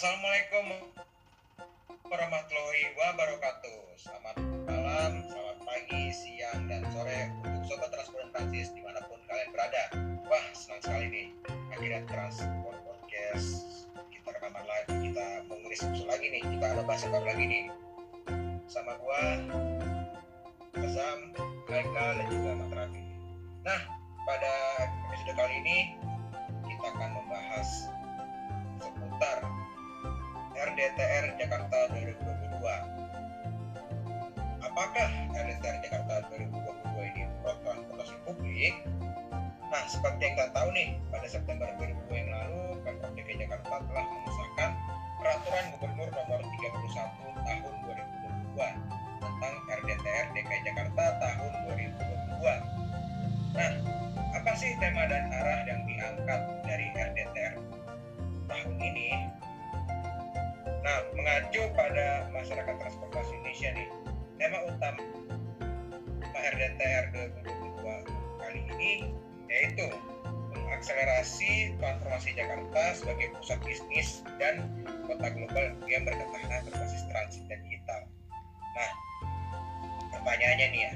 Assalamualaikum warahmatullahi wabarakatuh. Selamat malam, selamat pagi, siang, dan sore untuk sobat transport Francis di mana pun kalian berada. Wah, senang sekali nih. Akhirnya transport podcast kita rekaman lagi, kita mengulis episode lagi nih. Kita ada bahas apa lagi nih. Sama gua, Azam, Haikal, dan juga Mat Raffi. Nah, pada episode kali ini kita akan membahas seputar RDTR Jakarta 2022. Apakah RDTR Jakarta 2022 ini pro transportasi publik? Nah, seperti yang kita tahu nih, pada September 2020 yang lalu, Pemprov DKI Jakarta telah mengesahkan Peraturan Gubernur Nomor 31 Tahun 2022 tentang RDTR DKI Jakarta tahun 2022. Nah, apa sih tema dan arah Nah, mengacu pada masyarakat transportasi Indonesia nih, tema utama RDTR 2022 kali ini yaitu mengakselerasi transformasi Jakarta sebagai pusat bisnis dan kota global yang berketahanan berbasis transit dan digital. Nah, pertanyaannya nih ya,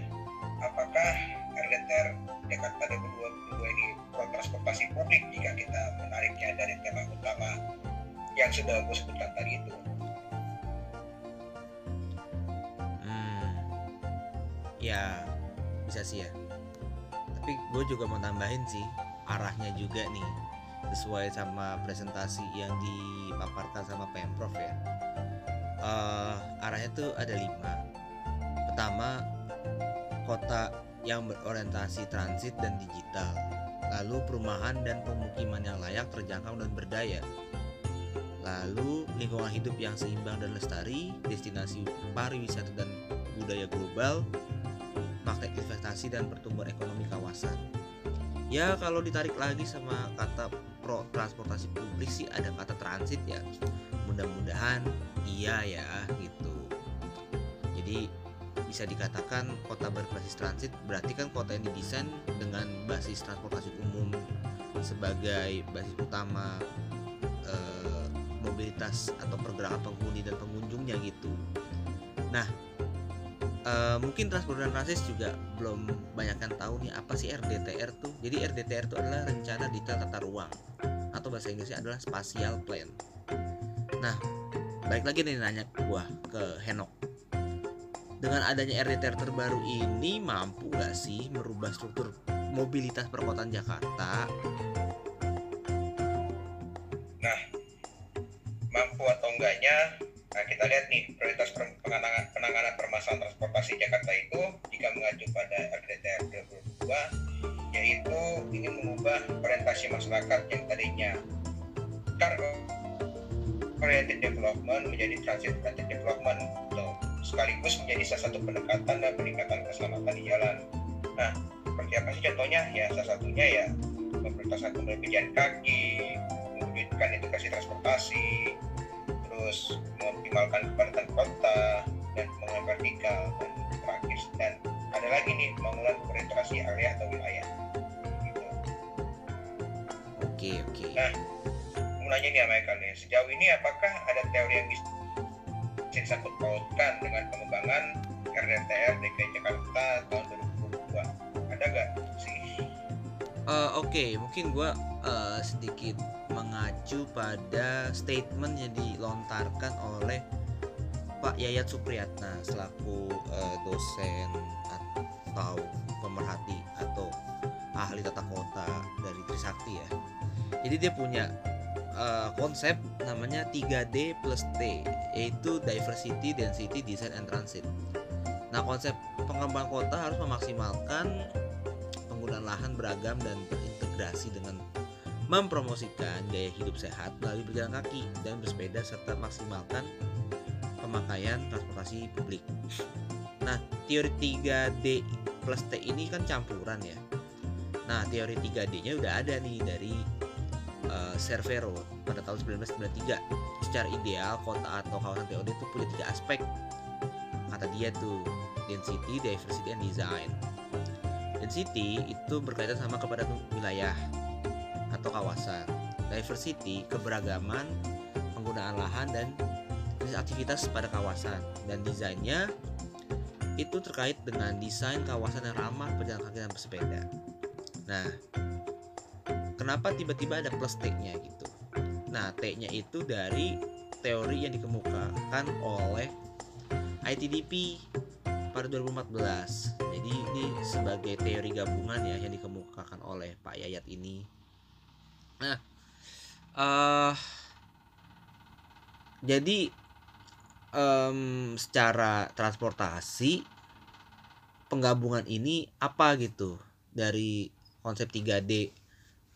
apakah RDTR Jakarta 2022 ini transportasi publik jika kita menariknya dari tema utama yang sudah gue sebutkan tadi itu? Hmm, ya bisa sih ya. Tapi gue juga mau tambahin sih arahnya juga nih sesuai sama presentasi yang dipaparkan sama pemprov ya. Eh, arahnya tuh ada lima. Pertama, kota yang berorientasi transit dan digital. Lalu perumahan dan pemukiman yang layak, terjangkau dan berdaya. Lalu lingkungan hidup yang seimbang dan lestari, destinasi pariwisata dan budaya global, magnet investasi dan pertumbuhan ekonomi kawasan. Ya kalau ditarik lagi sama kata pro transportasi publik sih ada kata transit ya. Mudah-mudahan iya ya gitu. Jadi bisa dikatakan kota berbasis transit berarti kan kota yang didesain dengan basis transportasi umum sebagai basis utama eh, mobilitas atau pergerakan penghuni dan pengunjungnya gitu. Nah, eh, mungkin transport dan transit juga belum banyak yang tahu nih apa sih RDTR tuh. Jadi RDTR itu adalah rencana detail tata ruang atau bahasa Inggrisnya adalah spatial plan. Nah, balik lagi nih nanya gua ke Henok. Dengan adanya RDTR terbaru ini mampu gak sih merubah struktur mobilitas perkotaan Jakarta kita lihat nih prioritas penanganan, penanganan permasalahan transportasi Jakarta itu jika mengacu pada RDTR 2022 yaitu ingin mengubah orientasi masyarakat yang tadinya car oriented development menjadi transit oriented development gitu. sekaligus menjadi salah satu pendekatan dan peningkatan keselamatan di jalan. Nah, seperti apa sih contohnya? Ya salah satunya ya memprioritaskan kembali pejalan kaki, mewujudkan integrasi transportasi, terus mengoptimalkan kepadatan kota dan pembangunan vertikal dan terakhir dan ada lagi nih pembangunan orientasi area atau wilayah. Gitu. Oke oke Nah, mau nanya nih sama Eka nih, sejauh ini apakah ada teori yang bisa disangkut pautkan dengan pengembangan RDTR DKI Jakarta tahun 2022? Ada nggak sih? Eh, Oke, mungkin gue sedikit mengacu pada statement yang dilontarkan oleh Pak Yayat Supriyatna selaku eh, dosen atau pemerhati atau ahli tata kota dari Trisakti ya. Jadi dia punya eh, konsep namanya 3D plus T yaitu diversity, density, design, and transit. Nah konsep pengembangan kota harus memaksimalkan penggunaan lahan beragam dan terintegrasi dengan mempromosikan gaya hidup sehat melalui berjalan kaki dan bersepeda serta maksimalkan pemakaian transportasi publik. Nah, teori 3D plus T ini kan campuran ya. Nah, teori 3D-nya udah ada nih dari Cervero pada tahun 1993. Secara ideal, kota atau kawasan TOD itu punya tiga aspek. Kata dia tuh, density, diversity, and design. Density itu berkaitan sama kepadatan wilayah atau kawasan. Diversity keberagaman penggunaan lahan dan aktivitas pada kawasan dan desainnya itu terkait dengan desain kawasan yang ramah pejalan kaki dan bersepeda. Nah, kenapa tiba-tiba ada plus T-nya gitu? Nah, T-nya itu dari teori yang dikemukakan oleh ITDP pada 2014. Jadi ini sebagai teori gabungan ya yang dikemukakan oleh Pak Yayat ini. Nah, uh, jadi um, secara transportasi penggabungan ini apa gitu dari konsep 3D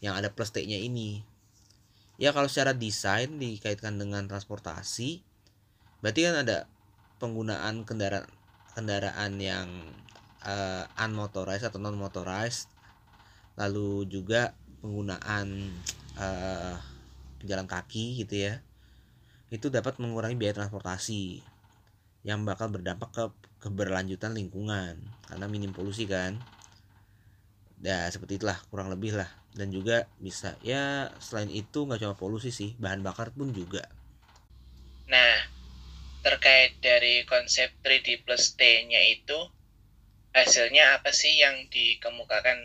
yang ada plus T-nya ini. Ya kalau secara desain dikaitkan dengan transportasi berarti kan ada penggunaan kendaraan kendaraan yang uh, unmotorized atau non motorized lalu juga penggunaan uh, pejalan kaki gitu ya itu dapat mengurangi biaya transportasi yang bakal berdampak ke keberlanjutan lingkungan karena minim polusi kan. Ya seperti itulah kurang lebih lah. Dan juga bisa ya selain itu nggak cuma polusi sih bahan bakar pun juga. Nah terkait dari konsep 3D plus T-nya itu hasilnya apa sih yang dikemukakan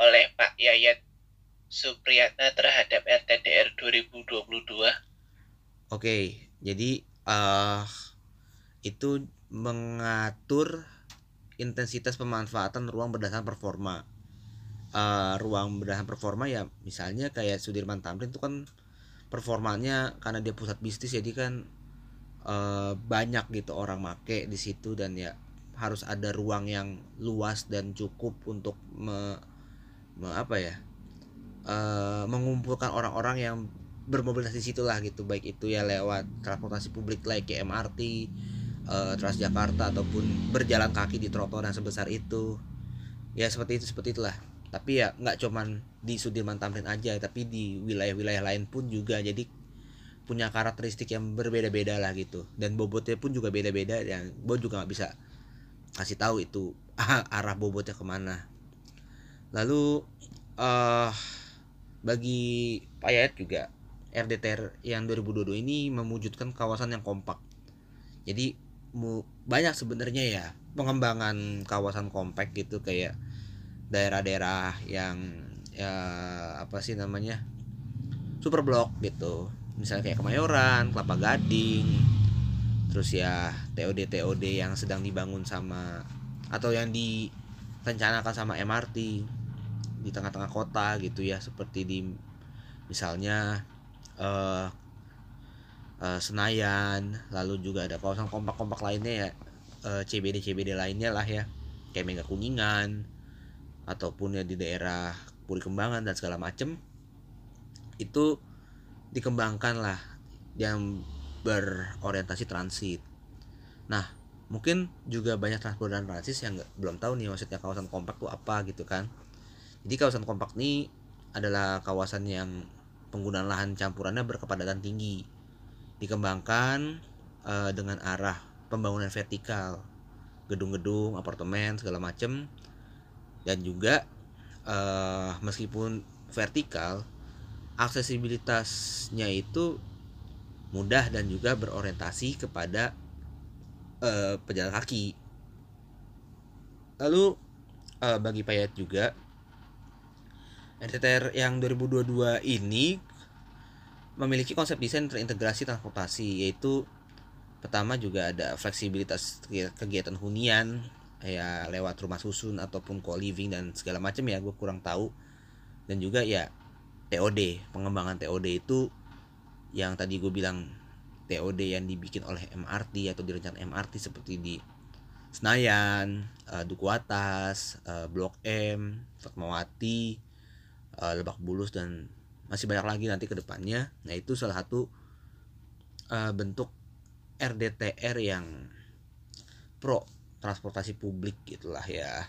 oleh Pak Yayat Supriyatna terhadap RTDR 2022 Oke, jadi uh, itu mengatur intensitas pemanfaatan ruang berdasarkan performa. Uh, ruang berdasarkan performa ya misalnya kayak Sudirman Tamrin itu kan performanya karena dia pusat bisnis jadi kan uh, banyak gitu orang make di situ dan ya harus ada ruang yang luas dan cukup untuk me, me apa ya uh, mengumpulkan orang-orang yang bermobilitas di situ lah gitu. Baik itu ya lewat transportasi publik like MRT uh, eh, Transjakarta ataupun berjalan kaki di trotoar yang sebesar itu. Ya seperti itu seperti itulah. Tapi ya nggak cuman di Sudirman Tamrin aja tapi di wilayah-wilayah lain pun juga. Jadi punya karakteristik yang berbeda-beda lah gitu. Dan bobotnya pun juga beda-beda yang gue juga nggak bisa kasih tahu itu arah bobotnya ke mana. Lalu uh, bagi Pak Yayat juga RDTR yang 2022 ini memujudkan kawasan yang kompak. Jadi banyak sebenarnya ya pengembangan kawasan kompak gitu kayak daerah-daerah yang ya apa sih namanya super blok gitu misalnya kayak Kemayoran, Kelapa Gading, terus ya TOD TOD yang sedang dibangun sama atau yang direncanakan sama MRT di tengah-tengah kota gitu ya seperti di misalnya uh, uh, Senayan lalu juga ada kawasan kompak-kompak lainnya ya uh, CBD CBD lainnya lah ya kayak Mega Kuningan ataupun ya di daerah Puri Kembangan dan segala macem itu dikembangkan lah yang berorientasi transit. Nah, mungkin juga banyak transportasi transit yang belum tahu nih maksudnya kawasan kompak itu apa gitu kan. Jadi kawasan kompak ini adalah kawasan yang penggunaan lahan campurannya berkepadatan tinggi. Dikembangkan uh, dengan arah pembangunan vertikal. Gedung-gedung apartemen segala macam dan juga uh, meskipun vertikal aksesibilitasnya itu mudah dan juga berorientasi kepada uh, pejalan kaki. Lalu uh, bagi payat juga RTTR yang 2022 ini memiliki konsep desain terintegrasi transportasi yaitu pertama juga ada fleksibilitas kegiatan hunian ya lewat rumah susun ataupun co-living dan segala macam ya gue kurang tahu. Dan juga ya TOD pengembangan TOD itu yang tadi gue bilang TOD yang dibikin oleh MRT atau direncanakan MRT seperti di Senayan, uh, Duku Atas, uh, Blok M, Fatmawati, uh, Lebak Bulus dan masih banyak lagi nanti ke depannya. Nah, itu salah satu uh, bentuk RDTR yang pro transportasi publik gitulah ya.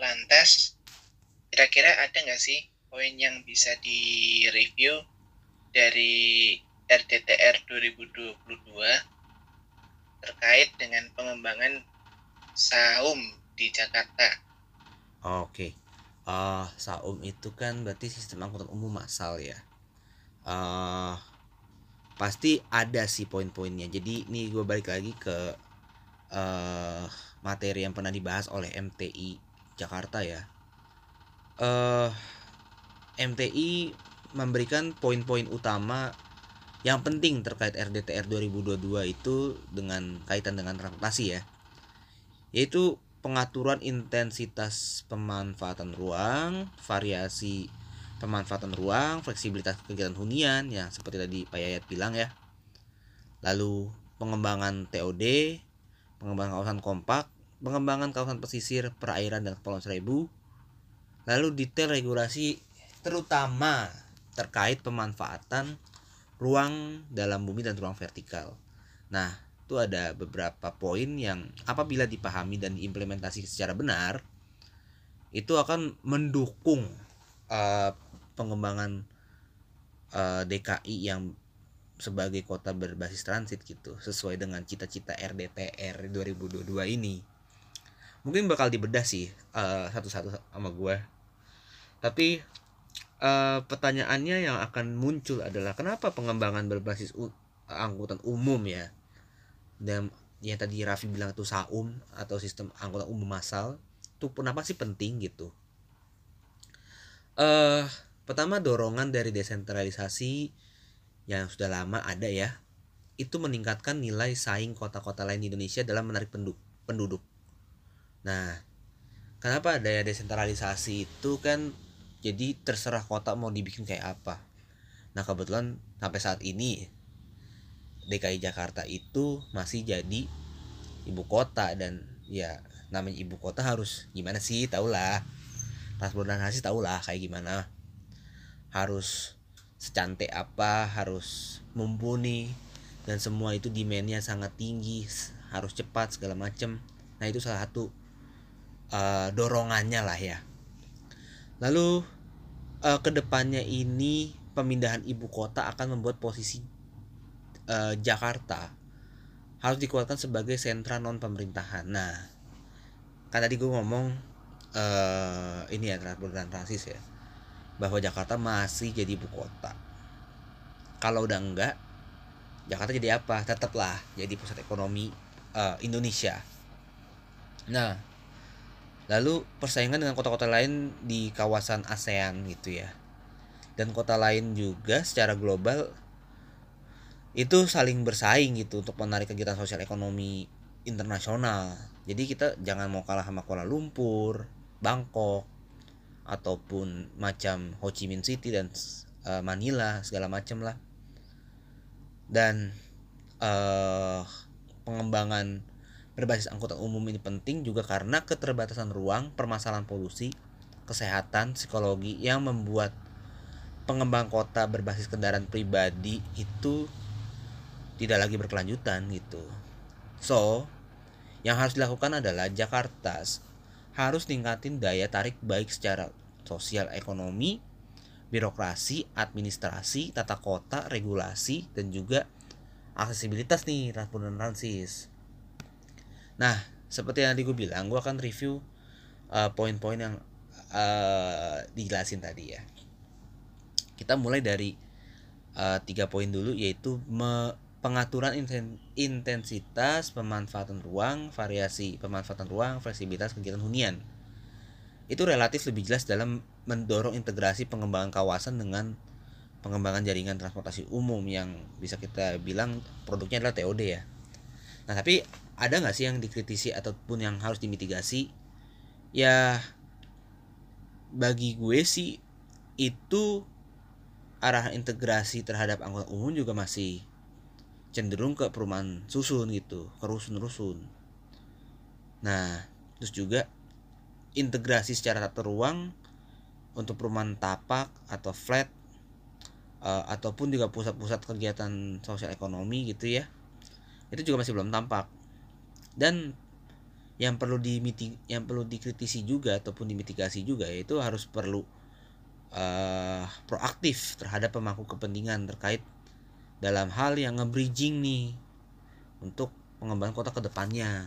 Lantas, kira-kira ada nggak sih poin yang bisa direview dari RDTR 2022 terkait dengan pengembangan Saum di Jakarta? Oke uh, saum itu kan berarti sistem angkutan umum massal ya. Eh pasti ada sih poin-poinnya. Jadi ini gue balik lagi ke eh materi yang pernah dibahas oleh MTI Jakarta ya. Eh MTI memberikan poin-poin utama yang penting terkait RDTR 2022 itu dengan kaitan dengan transportasi ya. Yaitu pengaturan intensitas pemanfaatan ruang, variasi pemanfaatan ruang, fleksibilitas kegiatan hunian yang seperti tadi Pak Yayat bilang ya. Lalu pengembangan TOD, pengembangan kawasan kompak, pengembangan kawasan pesisir, perairan dan kepulauan seribu. Lalu detail regulasi terutama terkait pemanfaatan ruang dalam bumi dan ruang vertikal. Nah, itu ada beberapa poin yang apabila dipahami dan diimplementasi secara benar itu akan mendukung uh, pengembangan uh, DKI yang sebagai kota berbasis transit gitu sesuai dengan cita-cita RDTR 2022 ini. Mungkin bakal dibedah sih uh, satu-satu sama gue tapi uh, pertanyaannya yang akan muncul adalah kenapa pengembangan berbasis angkutan umum ya dan yang tadi Raffi bilang itu saum atau sistem angkutan umum massal itu kenapa sih penting gitu. Eh uh, pertama dorongan dari desentralisasi yang sudah lama ada ya itu meningkatkan nilai saing kota-kota lain di Indonesia dalam menarik penduduk. Nah kenapa ada desentralisasi itu kan jadi terserah kota mau dibikin kayak apa? Nah kebetulan sampai saat ini DKI Jakarta itu masih jadi ibu kota dan ya namanya ibu kota harus gimana sih tahulah transportasi tahulah kayak gimana. Harus secantik apa harus mumpuni dan semua itu demandnya sangat tinggi harus cepat segala macem. Nah itu salah satu uh, dorongannya lah ya. Lalu uh, ke depannya ini pemindahan ibu kota akan membuat posisi uh, Jakarta harus dikuatkan sebagai sentra non pemerintahan. Nah, kan tadi gue ngomong uh, ini ya dan transis ya, bahwa Jakarta masih jadi ibu kota. Kalau udah enggak, Jakarta jadi apa? Tetaplah jadi pusat ekonomi uh, Indonesia. Nah, lalu persaingan dengan kota-kota lain di kawasan ASEAN gitu ya, dan kota lain juga secara global itu saling bersaing gitu untuk menarik kegiatan sosial ekonomi internasional. Jadi kita jangan mau kalah sama Kuala Lumpur, Bangkok, ataupun macam Ho Chi Minh City dan uh, Manila segala macam lah. Dan uh, pengembangan berbasis angkutan umum ini penting juga karena keterbatasan ruang, permasalahan polusi, kesehatan, psikologi yang membuat pengembang kota berbasis kendaraan pribadi itu tidak lagi berkelanjutan gitu. So, yang harus dilakukan adalah Jakarta harus tingkatin daya tarik baik secara sosial ekonomi, birokrasi, administrasi, tata kota, regulasi, dan juga aksesibilitas nih transportasi. Nah, seperti yang tadi gue bilang, gue akan review uh, poin-poin yang uh, dijelasin tadi ya. Kita mulai dari uh, tiga poin dulu yaitu me pengaturan intensitas pemanfaatan ruang, variasi pemanfaatan ruang, fleksibilitas kegiatan hunian. Itu relatif lebih jelas dalam mendorong integrasi pengembangan kawasan dengan pengembangan jaringan transportasi umum yang bisa kita bilang produknya adalah TOD ya. Nah tapi ada nggak sih yang dikritisi ataupun yang harus dimitigasi? Ya bagi gue sih itu arah integrasi terhadap angkutan umum juga masih cenderung ke perumahan susun gitu ke rusun-rusun. Nah terus juga integrasi secara tata ruang untuk perumahan tapak atau flat uh, ataupun juga pusat-pusat kegiatan sosial ekonomi gitu ya itu juga masih belum tampak. Dan yang perlu yang perlu dikritisi juga ataupun dimitigasi juga yaitu harus perlu uh, proaktif terhadap pemangku kepentingan terkait dalam hal yang nge-bridging nih untuk pengembangan kota ke depannya.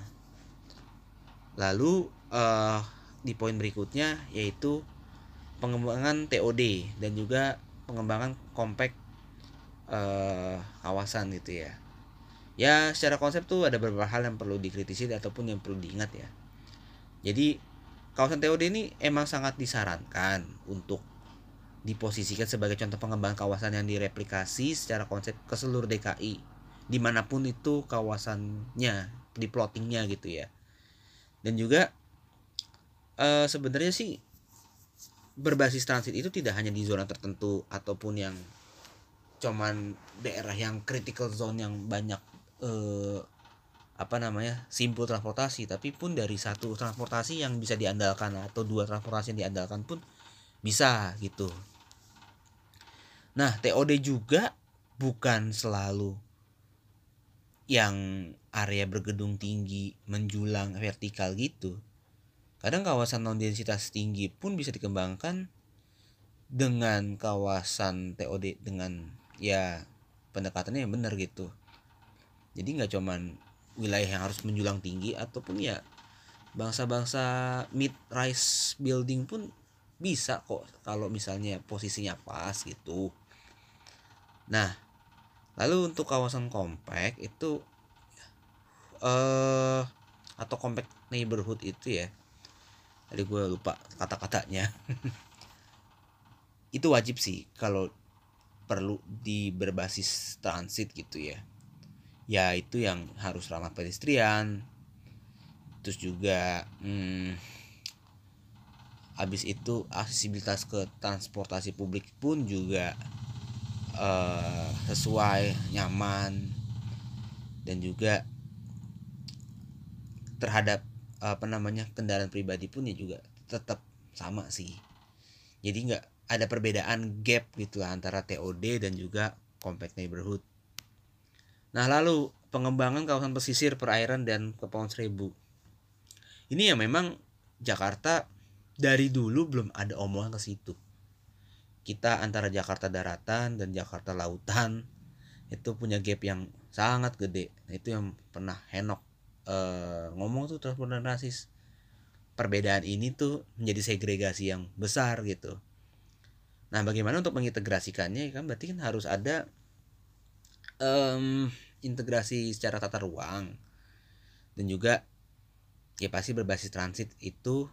Lalu uh, di poin berikutnya yaitu pengembangan TOD dan juga pengembangan compact eh, kawasan gitu ya ya secara konsep tuh ada beberapa hal yang perlu dikritisi ataupun yang perlu diingat ya jadi kawasan TOD ini emang sangat disarankan untuk diposisikan sebagai contoh pengembangan kawasan yang direplikasi secara konsep ke seluruh DKI di mana pun itu kawasannya di plottingnya gitu ya. Dan juga eh, sebenarnya sih berbasis transit itu tidak hanya di zona tertentu ataupun yang cuman daerah yang critical zone yang banyak eh, apa namanya simpul transportasi tapi pun dari satu transportasi yang bisa diandalkan atau dua transportasi yang diandalkan pun bisa gitu. Nah TOD juga bukan selalu yang area bergedung tinggi menjulang vertikal gitu. Kadang kawasan non densitas tinggi pun bisa dikembangkan dengan kawasan TOD dengan ya pendekatannya yang benar gitu. Jadi nggak cuman wilayah yang harus menjulang tinggi ataupun ya bangsa-bangsa mid rise building pun bisa kok kalau misalnya posisinya pas gitu. Nah lalu untuk kawasan kompak itu eh atau compact neighborhood itu ya tadi gue lupa kata-katanya. Itu wajib sih kalau perlu di berbasis transit gitu ya. Ya itu yang harus ramah pedestrian terus juga hmm, habis itu aksesibilitas ke transportasi publik pun juga eh, sesuai nyaman dan juga terhadap apa namanya kendaraan pribadi pun ya juga tetap sama sih. Jadi nggak ada perbedaan gap gitu antara TOD dan juga compact neighborhood. Nah lalu pengembangan kawasan pesisir perairan dan kepulauan seribu. Ini ya memang Jakarta dari dulu belum ada omongan ke situ. Kita antara Jakarta daratan dan Jakarta lautan itu punya gap yang sangat gede. Nah, itu yang pernah Henok eh, ngomong tuh transportasi rasis. Perbedaan ini tuh menjadi segregasi yang besar gitu. Nah bagaimana untuk mengintegrasikannya? Kan berarti kan harus ada em, integrasi secara tata ruang. Dan juga ya pasti berbasis transit itu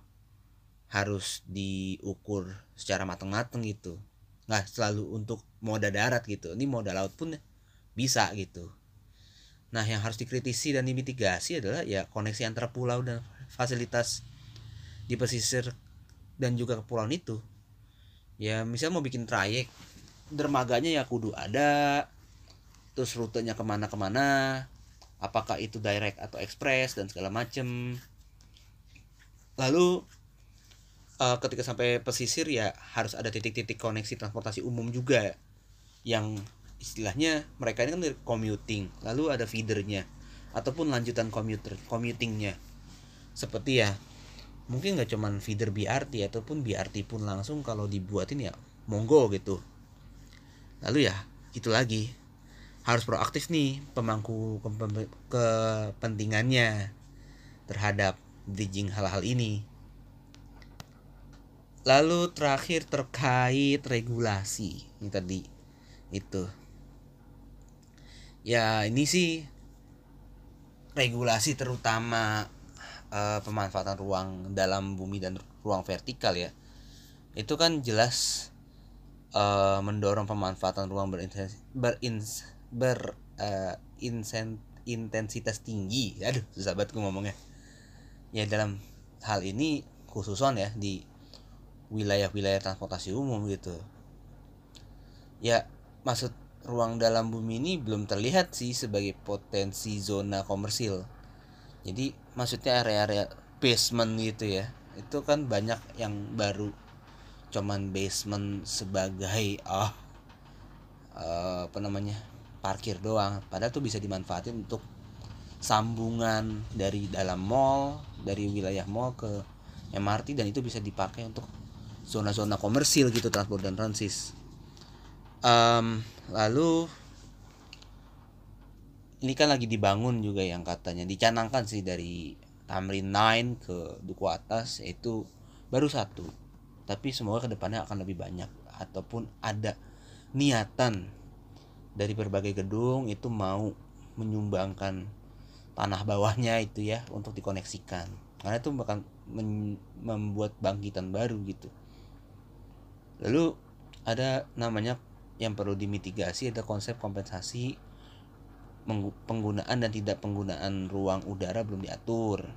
harus diukur secara matang-matang gitu. Nggak selalu untuk moda darat gitu. Ini moda laut pun bisa gitu. Nah yang harus dikritisi dan dimitigasi adalah ya koneksi antara pulau dan fasilitas di pesisir dan juga kepulauan itu. Ya misal mau bikin trayek dermaganya ya kudu ada terus rutenya ke mana-kemana apakah itu direct atau express dan segala macem. Lalu eh, ketika sampai pesisir ya harus ada titik-titik koneksi transportasi umum juga. Yang istilahnya mereka ini kan commuting lalu ada feedernya ataupun lanjutan commuter commutingnya. Seperti ya mungkin nggak cuman feeder BRT ataupun BRT pun langsung kalau dibuatin ya monggo gitu. Lalu ya itu lagi. Harus proaktif nih pemangku kepentingannya terhadap bridging hal-hal ini lalu terakhir terkait regulasi. Ini tadi itu. Ya ini sih regulasi terutama eh, pemanfaatan ruang dalam bumi dan ruang vertikal ya. Itu kan jelas eh, mendorong pemanfaatan ruang berintens berins ber intensitas tinggi. Aduh susah banget ngomongnya. Ya dalam hal ini khususon ya di wilayah-wilayah transportasi umum gitu. Ya maksud ruang dalam bumi ini belum terlihat sih sebagai potensi zona komersil. Jadi maksudnya area-area basement gitu ya itu kan banyak yang baru cuman basement sebagai eh, apa namanya parkir doang. Padahal tuh bisa dimanfaatin untuk sambungan dari dalam mall dari wilayah mall ke MRT dan itu bisa dipakai untuk zona-zona komersil gitu transport dan transis. Em, lalu ini kan lagi dibangun juga yang katanya. Dicanangkan sih dari Tamrin 9 ke Duku Atas itu baru satu. Tapi semoga ke depannya akan lebih banyak. Ataupun ada niatan dari berbagai gedung itu mau menyumbangkan tanah bawahnya itu ya untuk dikoneksikan. Karena itu bakal men- membuat bangkitan baru gitu lalu ada namanya yang perlu dimitigasi ada konsep kompensasi penggunaan dan tidak penggunaan ruang udara belum diatur.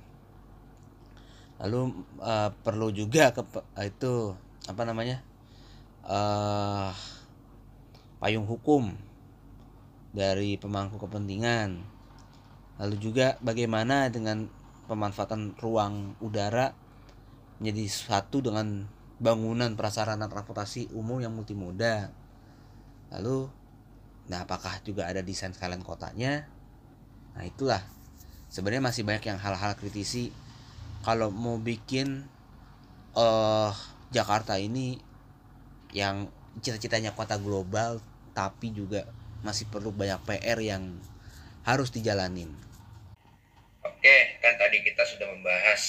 Lalu eh, perlu juga ke itu apa namanya eh payung hukum dari pemangku kepentingan. Lalu juga bagaimana dengan pemanfaatan ruang udara menjadi satu dengan bangunan prasarana transportasi umum yang multimoda lalu nah apakah juga ada desain sekalian kotanya? Nah itulah. Sebenarnya masih banyak yang hal-hal kritisi. Kalau mau bikin eh Jakarta ini yang cita-citanya kota global tapi juga masih perlu banyak PR yang harus dijalanin. Oke, kan tadi kita sudah membahas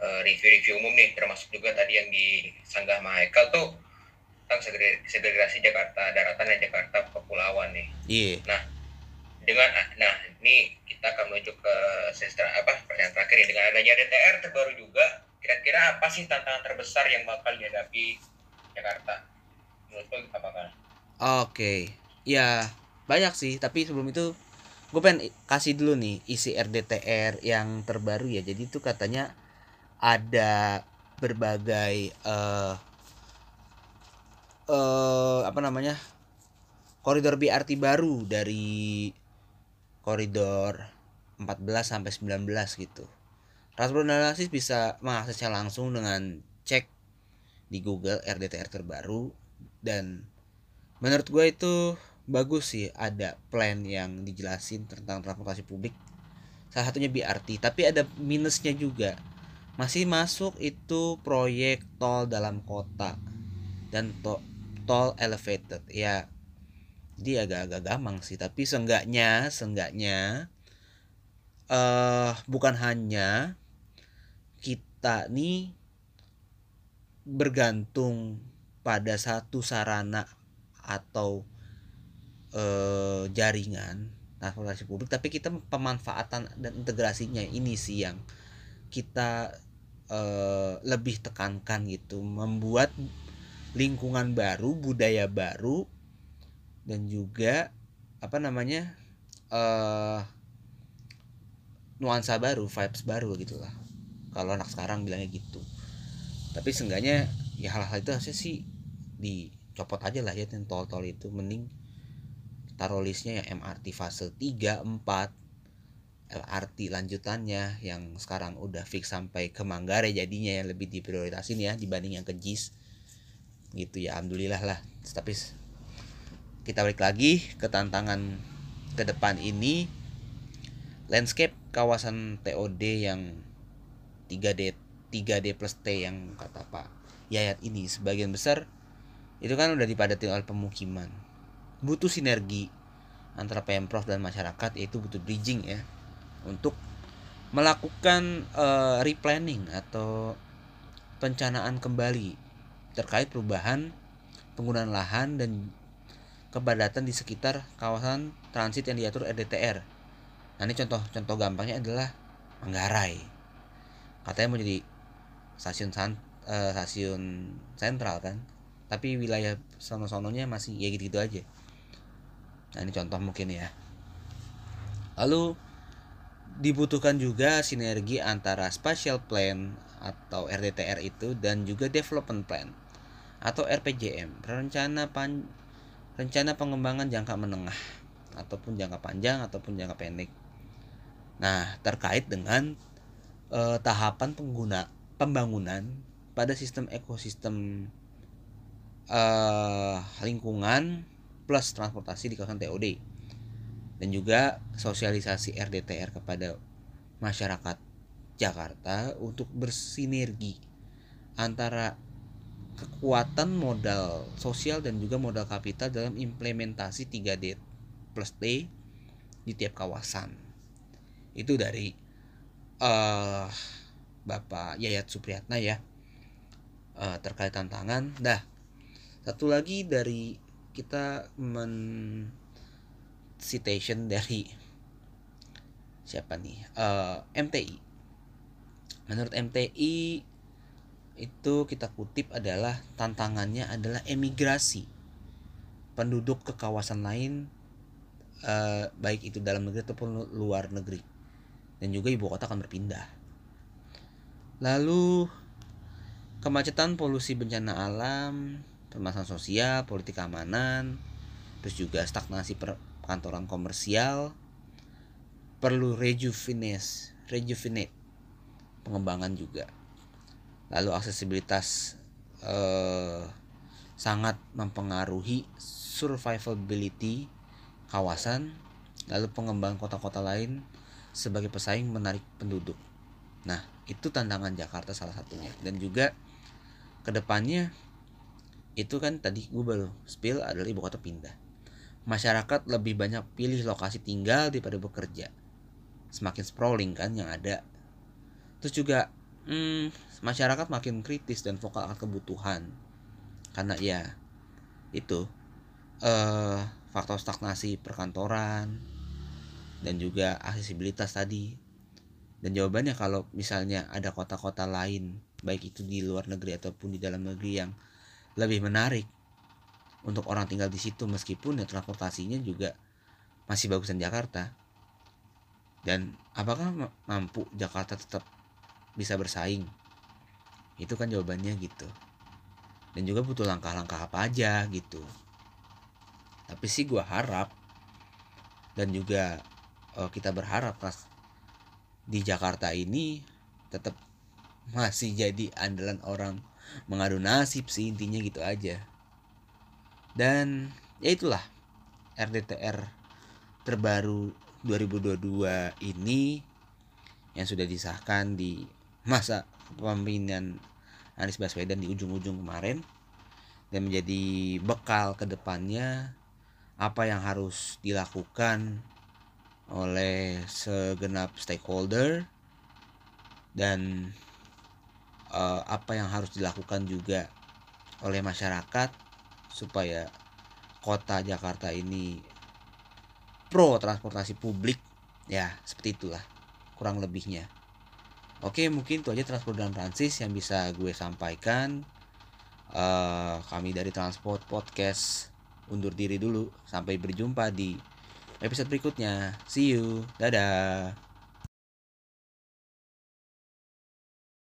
eh, review-review umum nih, termasuk juga tadi yang disanggah Michael tuh tentang segre- segregasi Jakarta daratan dan Jakarta kepulauan nih. iya Dengan nah ini kita akan menuju ke sestra apa pertanyaan terakhir nih dengan adanya DTR terbaru juga, kira-kira apa sih tantangan terbesar yang bakal dihadapi Jakarta? Menurut lo apa kan? Oke, ya banyak sih. Tapi sebelum itu, gue pengen kasih dulu nih isi RDTR yang terbaru ya. Jadi itu katanya ada berbagai eh eh apa namanya koridor BRT baru dari koridor 14 sampai 19 gitu. Transport analisis bisa mengaksesnya langsung dengan cek di Google RDTR terbaru dan menurut gue itu bagus sih ada plan yang dijelasin tentang transportasi publik salah satunya BRT tapi ada minusnya juga masih masuk itu proyek tol dalam kota dan to- tol elevated. Ya jadi agak-agak gampang sih tapi seenggaknya seenggaknya eh bukan hanya kita nih bergantung pada satu sarana atau eh, jaringan transportasi publik tapi kita pemanfaatan dan integrasinya ini sih yang kita eh, lebih tekankan gitu membuat lingkungan baru budaya baru dan juga apa namanya eh nuansa baru vibes baru gitu lah. Kalau anak sekarang bilangnya gitu. Tapi seenggaknya ya hal-hal itu harusnya sih dicopot aja lah ya tol-tol itu. Mending taruh listnya yang MRT fase 3, 4 LRT lanjutannya yang sekarang udah fix sampai ke Manggarai jadinya yang lebih diprioritasin ya dibanding yang ke JIS. Gitu ya alhamdulillah lah. Tapi kita balik lagi ke tantangan ke depan ini. Landscape kawasan TOD yang 3D 3D plus T yang kata Pak Yayat ini sebagian besar itu kan udah dipadati oleh pemukiman. Butuh sinergi antara pemprov dan masyarakat yaitu butuh bridging ya untuk melakukan eh, replanning atau pencanaan kembali terkait perubahan penggunaan lahan dan kepadatan di sekitar kawasan transit yang diatur RDTR. Nah ini contoh-contoh gampangnya adalah Manggarai. Katanya mau jadi stasiun san, eh, stasiun sentral kan, tapi wilayah sono-sononya masih ya gitu-gitu aja. Nah ini contoh mungkin ya. Lalu dibutuhkan juga sinergi antara spatial plan atau RDTR itu dan juga development plan atau RPJM, rencana pan rencana pengembangan jangka menengah ataupun jangka panjang ataupun jangka pendek. Nah, terkait dengan eh, tahapan pengguna pembangunan pada sistem ekosistem eh, lingkungan plus transportasi di kawasan TOD dan juga sosialisasi RDTR kepada masyarakat Jakarta untuk bersinergi antara kekuatan modal sosial dan juga modal kapital dalam implementasi 3D plus T di tiap kawasan. Itu dari eh Bapak Yayat Supriyatna ya eh, terkait tantangan. Dah satu lagi dari kita men citation dari siapa nih? Eh, MTI menurut MTI itu kita kutip adalah tantangannya adalah emigrasi. Penduduk ke kawasan lain eh, baik itu dalam negeri ataupun lu- luar negeri. Dan juga ibu kota akan berpindah. Lalu kemacetan polusi bencana alam permasalahan sosial politik keamanan terus juga stagnasi per- perkantoran komersial perlu rejuvenate rejuvenate pengembangan juga. Lalu aksesibilitas eh, sangat mempengaruhi survivability kawasan lalu pengembangan kota-kota lain sebagai pesaing menarik penduduk. Nah itu tantangan Jakarta salah satunya. Dan juga ke depannya itu kan tadi gue baru spill adalah ibu kota pindah masyarakat lebih banyak pilih lokasi tinggal daripada bekerja. Semakin sprawling kan yang ada. Terus juga hmm, masyarakat makin kritis dan vokal akan kebutuhan. Karena ya itu eh faktor stagnasi perkantoran dan juga aksesibilitas tadi. Dan jawabannya kalau misalnya ada kota-kota lain baik itu di luar negeri ataupun di dalam negeri yang lebih menarik untuk orang tinggal di situ meskipun ya transportasinya juga masih bagusan Jakarta. Dan apakah ma- mampu Jakarta tetap bisa bersaing? Itu kan jawabannya gitu. Dan juga butuh langkah-langkah apa aja gitu. Tapi sih gua harap dan juga eh, kita berharap pas di Jakarta ini tetap masih jadi andalan orang mengadu nasib sih intinya gitu aja dan ya itulah RDTR terbaru 2022 ini yang sudah disahkan di masa kepemimpinan Anies Baswedan di ujung-ujung kemarin dan menjadi bekal ke depannya apa yang harus dilakukan oleh segenap stakeholder dan eh, apa yang harus dilakukan juga oleh masyarakat supaya kota Jakarta ini pro transportasi publik ya seperti itulah kurang lebihnya. Oke mungkin itu aja transport dan Francis yang bisa gue sampaikan. Eh, kami dari Transport Podcast undur diri dulu. Sampai berjumpa di episode berikutnya. See you. Dadah